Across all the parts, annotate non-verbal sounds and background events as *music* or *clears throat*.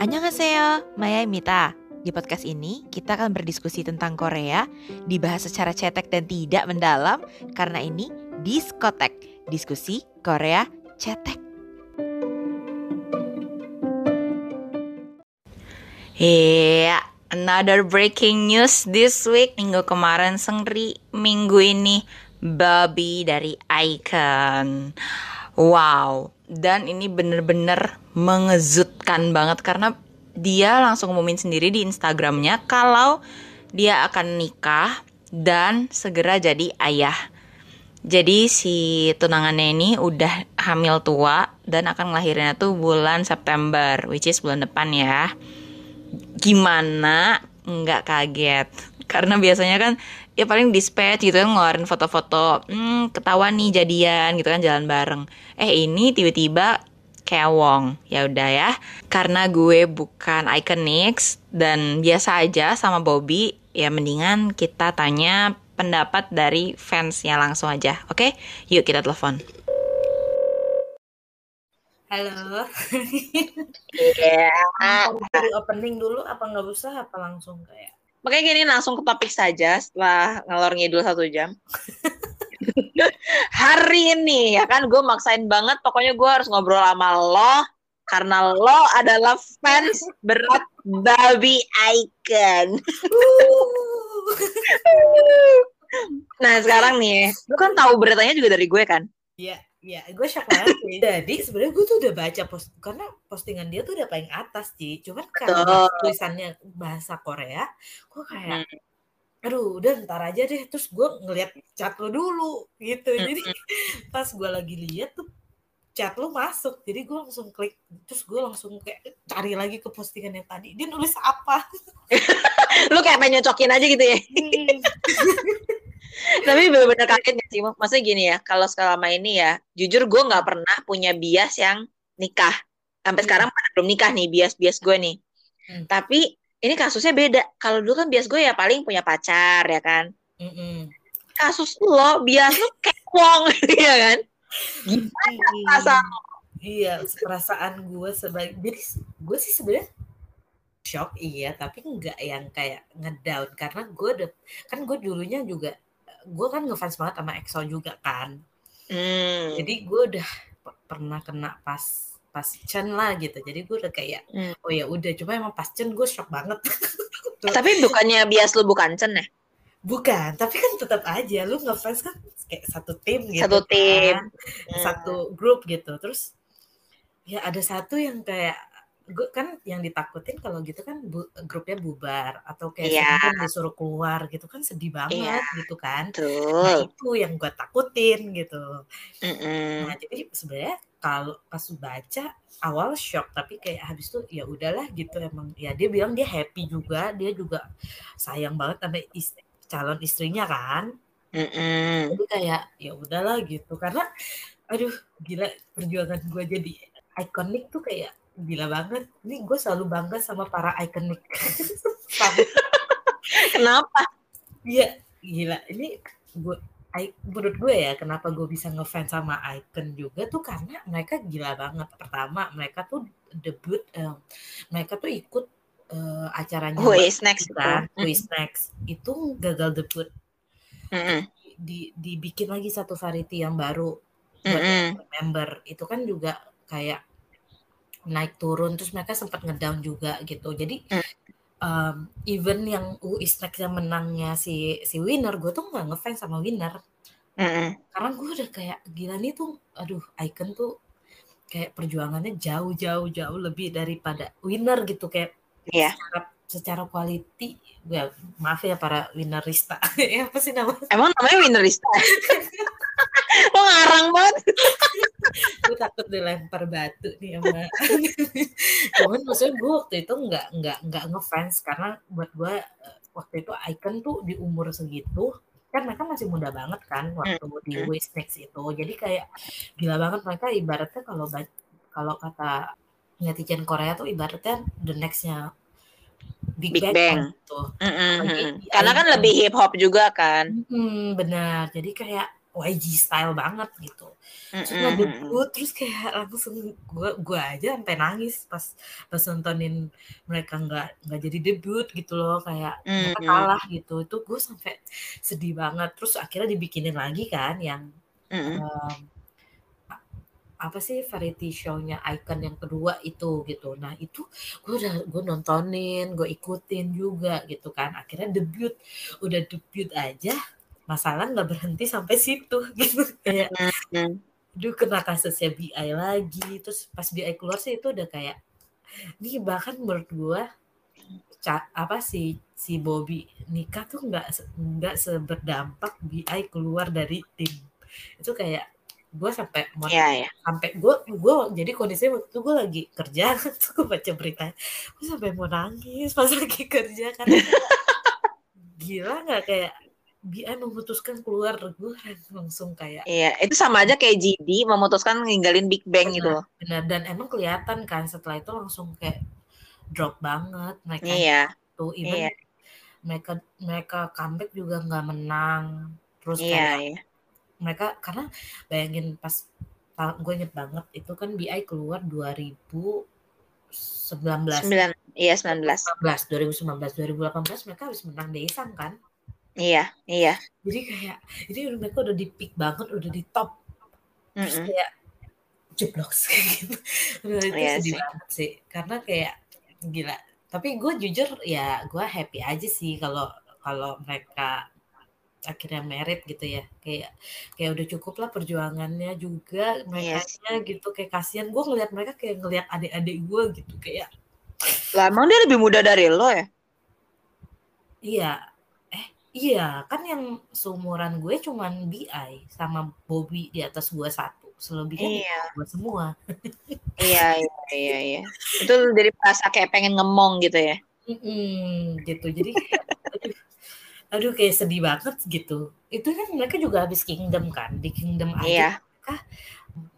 Annyeonghaseyo, Maya Di podcast ini, kita akan berdiskusi tentang Korea, dibahas secara cetek dan tidak mendalam, karena ini Diskotek, diskusi Korea cetek. Yeah, another breaking news this week. Minggu kemarin Sengri, minggu ini Babi dari Icon. Wow, dan ini bener-bener mengejutkan banget karena dia langsung ngumumin sendiri di Instagramnya kalau dia akan nikah dan segera jadi ayah. Jadi si tunangannya ini udah hamil tua dan akan ngelahirinnya tuh bulan September, which is bulan depan ya. Gimana nggak kaget? Karena biasanya kan ya paling dispatch gitu kan ngeluarin foto-foto, hmm, ketahuan nih jadian gitu kan jalan bareng. Eh ini tiba-tiba Kewong. Ya udah ya. Karena gue bukan Iconix dan biasa aja sama Bobby, ya mendingan kita tanya pendapat dari fansnya langsung aja. Oke? Yuk kita telepon. Halo. Iya. Yeah. Dari opening dulu apa nggak usah apa langsung kayak? Makanya gini langsung ke topik saja setelah ngelor ngidul satu jam. *laughs* hari ini ya kan gue maksain banget pokoknya gue harus ngobrol sama lo karena lo adalah fans berat babi icon. nah sekarang nih, lo kan tahu beritanya juga dari gue kan? Iya, iya, gue shock banget sih. Jadi sebenarnya gue tuh udah baca post karena postingan dia tuh udah paling atas sih. Cuman karena tulisannya bahasa Korea, gue kayak hmm aduh udah ntar aja deh. Terus gue ngeliat chat lo dulu gitu. Jadi *laughs* pas gue lagi lihat tuh chat lo masuk. Jadi gue langsung klik terus gue langsung kayak cari lagi ke postingan yang tadi. Dia nulis apa? *laughs* Lu kayak pengen nyocokin aja gitu ya? Hmm. *laughs* tapi *laughs* bener-bener kaget gak sih maksudnya gini ya kalau selama ini ya jujur gue nggak pernah punya bias yang nikah sampai hmm. sekarang belum nikah nih bias-bias gue nih hmm. tapi ini kasusnya beda. Kalau dulu kan bias gue ya paling punya pacar ya kan. Mm -mm. Kasus lo bias lo kayak wong *laughs* ya kan. Gimana perasaan Iya, perasaan gue sebagai jadi gue sih sebenarnya shock iya, tapi enggak yang kayak ngedown karena gue udah kan gue dulunya juga gue kan ngefans banget sama EXO juga kan. Mm. Jadi gue udah pernah kena pas pas Chen lah gitu jadi gue udah kayak hmm. oh ya udah cuma emang pas Chen gue shock banget *laughs* tapi bukannya bias lu bukan Chen ya bukan tapi kan tetap aja lu ngefans kan kayak satu tim gitu satu kan. tim hmm. satu grup gitu terus ya ada satu yang kayak gue kan yang ditakutin kalau gitu kan bu, grupnya bubar atau kayak yeah. disuruh keluar gitu kan sedih banget yeah. gitu kan nah, Betul. nah itu yang gue takutin gitu mm -mm. nah jadi sebenarnya kalau pas baca awal shock tapi kayak habis itu ya udahlah gitu emang ya dia bilang dia happy juga dia juga sayang banget sama ist calon istrinya kan mm -mm. jadi kayak ya udahlah gitu karena aduh gila perjuangan gue jadi ikonik tuh kayak gila banget. Ini gue selalu bangga sama para ikonik *laughs* kenapa? Iya gila. Ini gue menurut gue ya kenapa gue bisa ngefans sama Icon juga tuh karena mereka gila banget. Pertama mereka tuh debut, uh, mereka tuh ikut uh, acaranya Who is next kan, Who is next? Itu gagal debut. Mm -hmm. Di, dibikin lagi satu variety yang baru buat mm -hmm. member. Itu kan juga kayak naik turun terus mereka sempat ngedown juga gitu. Jadi mm um, even yang U Next yang menangnya si si Winner, gue tuh nggak ngefans sama Winner. Mm-hmm. Karena gue udah kayak gila nih tuh, aduh Icon tuh kayak perjuangannya jauh-jauh jauh lebih daripada Winner gitu kayak yeah. secara secara quality gue maaf ya para winnerista *laughs* ya apa sih nama emang namanya winnerista *laughs* lo ngarang banget gue takut dilempar batu nih sama *laughs* cuman maksudnya gue waktu itu nggak nggak nggak ngefans karena buat gue eh, waktu itu Icon tuh di umur segitu kan mereka masih muda banget kan waktu hmm. di hmm. West Next itu jadi kayak gila banget mereka ibaratnya kalau kalau kata netizen Korea tuh ibaratnya the nextnya Big, Big Bang, Bang. gitu. Mm -hmm. Karena kan lebih hip hop juga kan. Hmm, benar. Jadi kayak YG style banget gitu. Nggak debut, terus kayak langsung gue gue aja sampai nangis pas pas nontonin mereka nggak nggak jadi debut gitu loh kayak mereka Mm-mm. kalah gitu. Itu gue sampai sedih banget. Terus akhirnya dibikinin lagi kan yang a- apa sih variety show-nya Icon yang kedua itu gitu. Nah itu gue udah gue nontonin, gue ikutin juga gitu kan. Akhirnya debut, udah debut aja masalah nggak berhenti sampai situ *laughs* gitu kayak. Duh kena kasusnya BI lagi Terus pas BI keluar sih itu udah kayak Nih bahkan menurut ca- apa sih si Bobby nikah tuh nggak nggak seberdampak BI keluar dari tim itu kayak gue sampai mau Iya, ya. sampai gue gue jadi kondisinya waktu itu gue lagi kerja *laughs* tuh gue baca berita gue sampai mau nangis pas *laughs* lagi kerja kan gila nggak kayak BI memutuskan keluar gue langsung kayak Iya, itu sama aja kayak GD memutuskan ninggalin Big Bang gitu loh. benar. Dan emang kelihatan kan setelah itu langsung kayak drop banget mereka Iya, tuh even iya, mereka mereka comeback juga nggak menang. Terus iya, kayak iya. mereka karena bayangin pas gue inget banget itu kan BI keluar 2019 Sembilan, iya 19. 2019 2018 mereka harus menang Daesang kan Iya, iya. jadi kayak jadi mereka udah di peak banget udah di top terus Mm-mm. kayak jeblok kayak gitu Aduh, itu Iya sedih sih. banget sih karena kayak gila tapi gue jujur ya gue happy aja sih kalau kalau mereka akhirnya merit gitu ya kayak kayak udah cukup lah perjuangannya juga Iya mereka gitu kayak kasihan gue ngelihat mereka kayak ngelihat adik-adik gue gitu kayak Lah emang dia lebih muda dari lo ya? iya iya kan yang seumuran gue cuman BI sama Bobby di atas gue satu selebihnya Iya, gue semua iya, iya, iya, iya. Itu jadi merasa kayak pengen ngemong gitu ya. Mm-mm, gitu jadi *laughs* aduh kayak sedih banget gitu itu kan mereka juga habis Kingdom kan di Kingdom aja Iya. mereka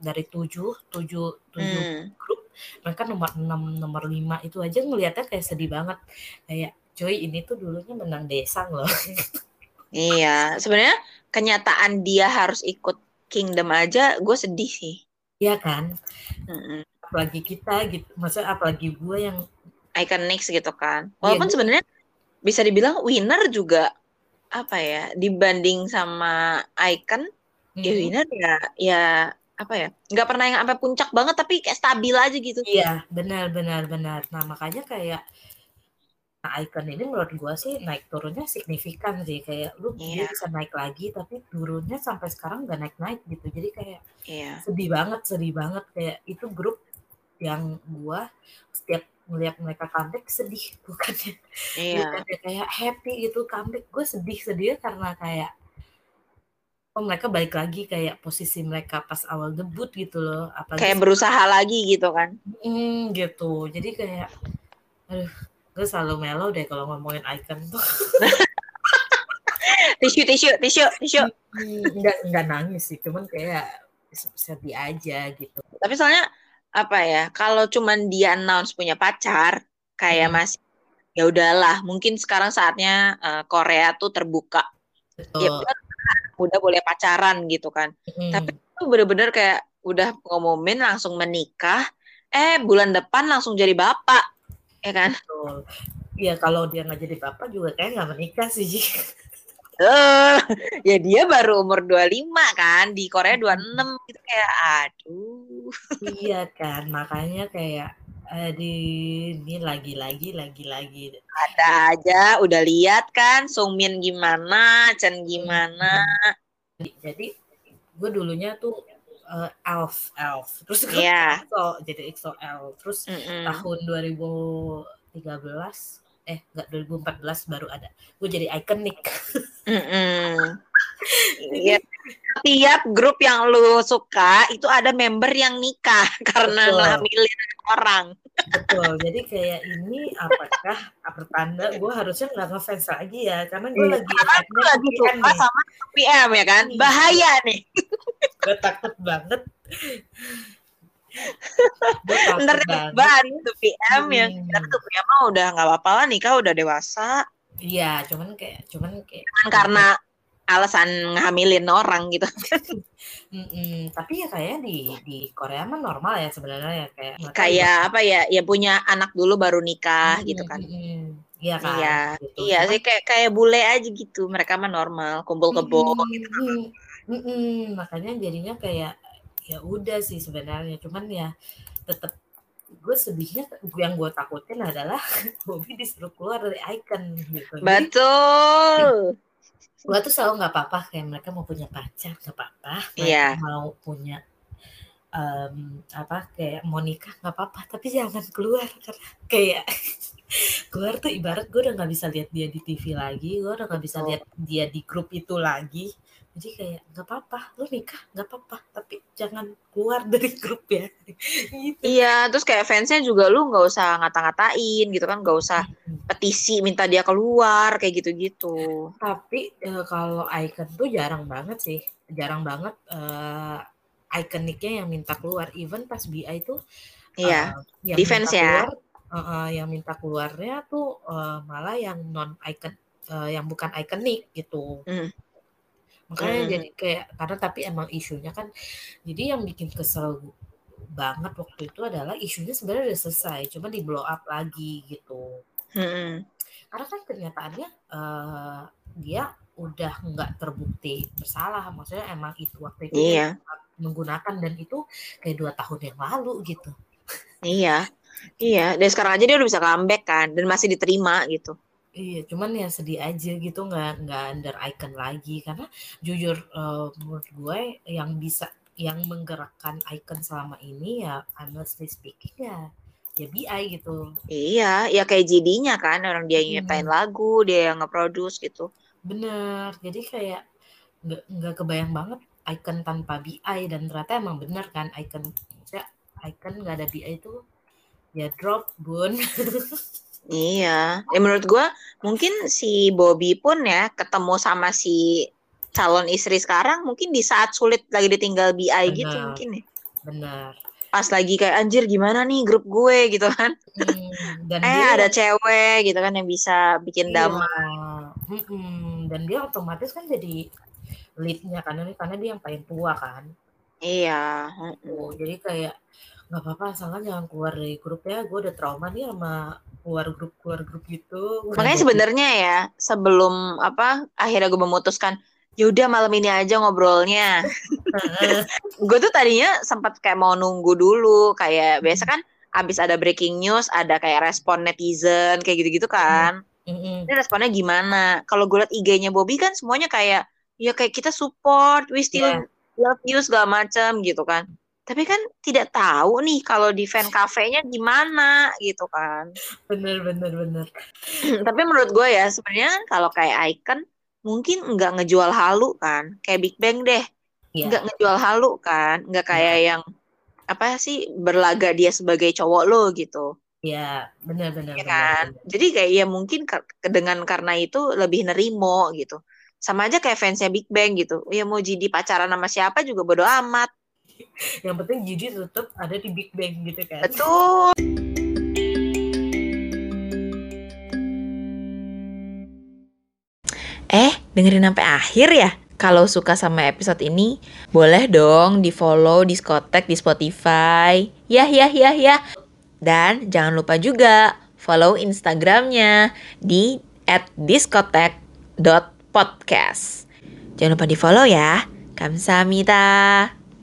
dari tujuh tujuh tujuh Hmm. grup mereka nomor enam nomor lima itu aja ngelihatnya kayak sedih banget kayak coy ini tuh dulunya menang desang loh Iya, sebenarnya kenyataan dia harus ikut Kingdom aja gue sedih sih. Iya kan Mm-mm. apalagi kita gitu maksudnya apalagi gue yang Iconics gitu kan. Iya, Walaupun gue- sebenarnya bisa dibilang winner juga apa ya dibanding sama Icon ya Mm, winner ya ya apa ya nggak pernah yang sampai puncak banget tapi kayak stabil aja gitu. iya benar benar benar nah makanya kayak nah, icon ini menurut gue sih naik turunnya signifikan sih kayak lu dia Iya. bisa naik lagi tapi turunnya sampai sekarang nggak naik naik gitu jadi kayak Iya. sedih banget sedih banget kayak itu grup yang gua setiap melihat mereka comeback sedih *laughs* bukannya Iya. bukannya kayak happy gitu comeback gue sedih sedih karena kayak oh mereka balik lagi kayak posisi mereka pas awal debut gitu loh apalagi Kayak berusaha lagi gitu kan. Mm, gitu jadi kayak aduh gue selalu melo deh kalau ngomongin icon tuh. *laughs* Tisu tisu tisu tisu. Hmm, nggak nggak nangis sih cuman kayak sedih aja gitu. Tapi soalnya apa ya kalau cuman dia announce punya pacar kayak Hmm. masih ya udahlah mungkin sekarang saatnya eh, Korea tuh terbuka. Betul. Ya udah udah boleh pacaran gitu kan. Mm, tapi itu bener-bener kayak udah ngumumin langsung menikah eh bulan depan langsung jadi bapak ya kan? Betul. Iya kalau dia nggak jadi bapak juga kayak nggak menikah sih eh ya dia baru umur 25 kan di Korea 26 gitu kayak aduh. Iya kan makanya kayak eh, di ini lagi-lagi lagi-lagi ada aja udah lihat kan Sungmin gimana Chen gimana. Jadi gue dulunya tuh eh, elf elf terus gue Iya. EXO jadi EXO-L terus Mm-mm. tahun 2013 eh enggak 2014 baru ada gue jadi iconic Mm-mm. Iya. Tiap grup yang lu suka itu ada member yang nikah *laughs* karena ngambilin orang. betul jadi kayak ini apakah pertanda gue harusnya nggak ngefans lagi ya karena gue Iya, lagi lagi suka sama PM ya kan? Bahaya nih. Gue takut banget Ntar ban tuh PM ya. Hmm. Kita tuh PM mah udah nggak apa-apa lah nikah udah dewasa. iya cuman kayak cuman kayak Kan karena alasan ngamilin orang gitu. *laughs* Mm-mm. Tapi ya kayak di di Korea mah normal ya sebenarnya ya kayak kayak apa ya ya punya anak dulu baru nikah Mm-mm, gitu kan. mm-mm. Iya kan. Iya, gitu. iya Cuman- sih kayak kayak bule aja gitu. Mereka mah normal, kumpul kebo Mm-mm, gitu. mm-mm, mm-mm. Makanya jadinya kayak ya udah sih sebenarnya, cuman ya tetap gue sedihnya yang gue takutin adalah *laughs* Bobby disuruh keluar dari icon gitu. Jadi Betul. gue tuh selalu nggak apa-apa kayak mereka mau punya pacar nggak apa-apa, Iya. mau punya em, apa kayak mau nikah nggak apa-apa, tapi jangan keluar karena kayak *laughs* keluar tuh ibarat gue udah nggak bisa lihat dia di TV lagi, gue udah nggak bisa Oh. lihat dia di grup itu lagi. Jadi kayak nggak apa-apa, lu nikah nggak apa-apa, tapi jangan keluar *laughs* dari grup ya. gitu. Iya, terus kayak fansnya juga lu nggak usah ngata-ngatain gitu kan, nggak usah petisi minta dia keluar kayak gitu-gitu. Tapi eh, kalau icon tuh jarang banget sih, jarang banget eh ikoniknya yang minta keluar. Even pas BI tuh Iya, eh, yang defense ya. keluar, eh, yang minta keluarnya tuh eh, malah yang non icon, eh, yang bukan ikonik gitu. Hmm. Makanya Hmm. jadi kayak karena tapi emang isunya kan, jadi yang bikin kesel banget waktu itu adalah isunya sebenarnya udah selesai, cuma di blow up lagi gitu. Mm-mm. Karena kan kenyataannya eh, dia udah nggak terbukti bersalah, maksudnya emang itu waktu itu Iya, menggunakan dan itu kayak dua tahun yang lalu gitu. iya, iya. Dan sekarang aja dia udah bisa comeback kan, dan masih diterima gitu. Iya, cuman ya sedih aja gitu nggak nggak under icon lagi karena jujur eh, menurut gue yang bisa yang menggerakkan icon selama ini ya honestly speaking ya ya BI gitu. Iya, ya kayak JD-nya kan, orang dia yang nyiptain Hmm. lagu, dia yang nge-produce gitu. Bener, jadi kayak nggak nggak kebayang banget icon tanpa BI dan ternyata emang bener kan icon ya icon nggak ada BI itu ya drop bun. *laughs* Iya, ya menurut gua mungkin si Bobby pun ya ketemu sama si calon istri sekarang mungkin di saat sulit lagi ditinggal BI gitu Benar. mungkin ya. Bener. Pas lagi kayak anjir gimana nih grup gue gitu kan. Hmm, dan Eh dia ada cewek gitu kan yang bisa bikin Iya. damai. Mm-mm. Dan dia otomatis kan jadi leadnya karena karena dia yang paling tua kan. Iya. Tuh, jadi kayak nggak apa-apa asalkan jangan keluar dari grup ya. Gue udah trauma nih sama keluar grup keluar grup gitu. Makanya sebenarnya ya sebelum apa akhirnya gue memutuskan yaudah malam ini aja ngobrolnya. *laughs* Gue tuh tadinya sempat kayak mau nunggu dulu kayak biasa kan abis ada breaking news ada kayak respon netizen kayak gitu-gitu kan Mm-mm. ini responnya gimana kalau gue liat IG-nya Bobby kan semuanya kayak ya kayak kita support we still love you segala macam gitu kan tapi kan tidak tahu nih kalau di fan cafe-nya gimana gitu kan. Bener bener bener. *clears throat* tapi menurut gue ya sebenarnya kalau kayak Icon mungkin nggak ngejual halu kan. Kayak Big Bang deh. Iya. nggak ngejual halu kan. Nggak kayak yang apa sih berlaga dia sebagai cowok lo gitu. Iya bener bener. ya bener, kan? bener. jadi kayak ya mungkin dengan karena itu lebih nerimo gitu. Sama aja kayak fansnya Big Bang gitu. Ya mau jadi pacaran sama siapa juga bodo amat *laughs* Yang penting Gigi tetap ada di Big Bang gitu kan. betul Eh, dengerin sampai akhir ya? Kalau suka sama episode ini, boleh dong di follow Diskotek di Spotify. Yah, yah, yah, yah. Dan jangan lupa juga follow Instagramnya di @diskotek.podcast. Jangan lupa di follow ya. Kamsahamnida.